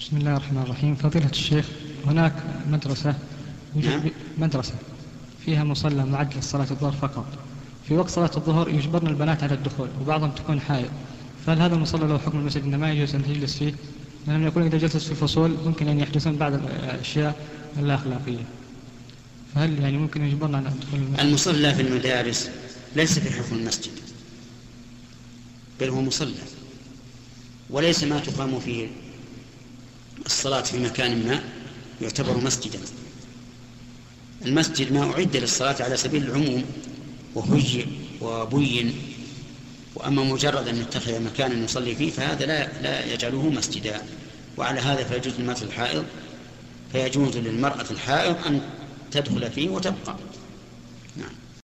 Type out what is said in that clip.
بسم الله الرحمن الرحيم فضيلة الشيخ هناك مدرسة نعم. مدرسة فيها مصلى معد لصلاة الظهر فقط في وقت صلاة الظهر يجبرن البنات على الدخول وبعضهم تكون حائض فهل هذا المصلى له حكم المسجد أنه ما يجوز أن تجلس فيه؟ لأنهم يقولون إذا جلست في فصول ممكن أن يحدثون بعض الأشياء اللا أخلاقية فهل يعني ممكن يجبرنا على دخول المسجد؟ المصلى في المدارس ليس في حكم المسجد بل هو مصلى وليس ما تقام فيه الصلاة في مكان ما يعتبر مسجدا. المسجد ما أعد للصلاة على سبيل العموم وهيئ وبين وأما مجرد أن يتخذ مكانا يصلي فيه فهذا لا, لا يجعله مسجدا. وعلى هذا فيجوز للمرأة الحائض فيجوز للمرأة الحائض أن تدخل فيه وتبقى.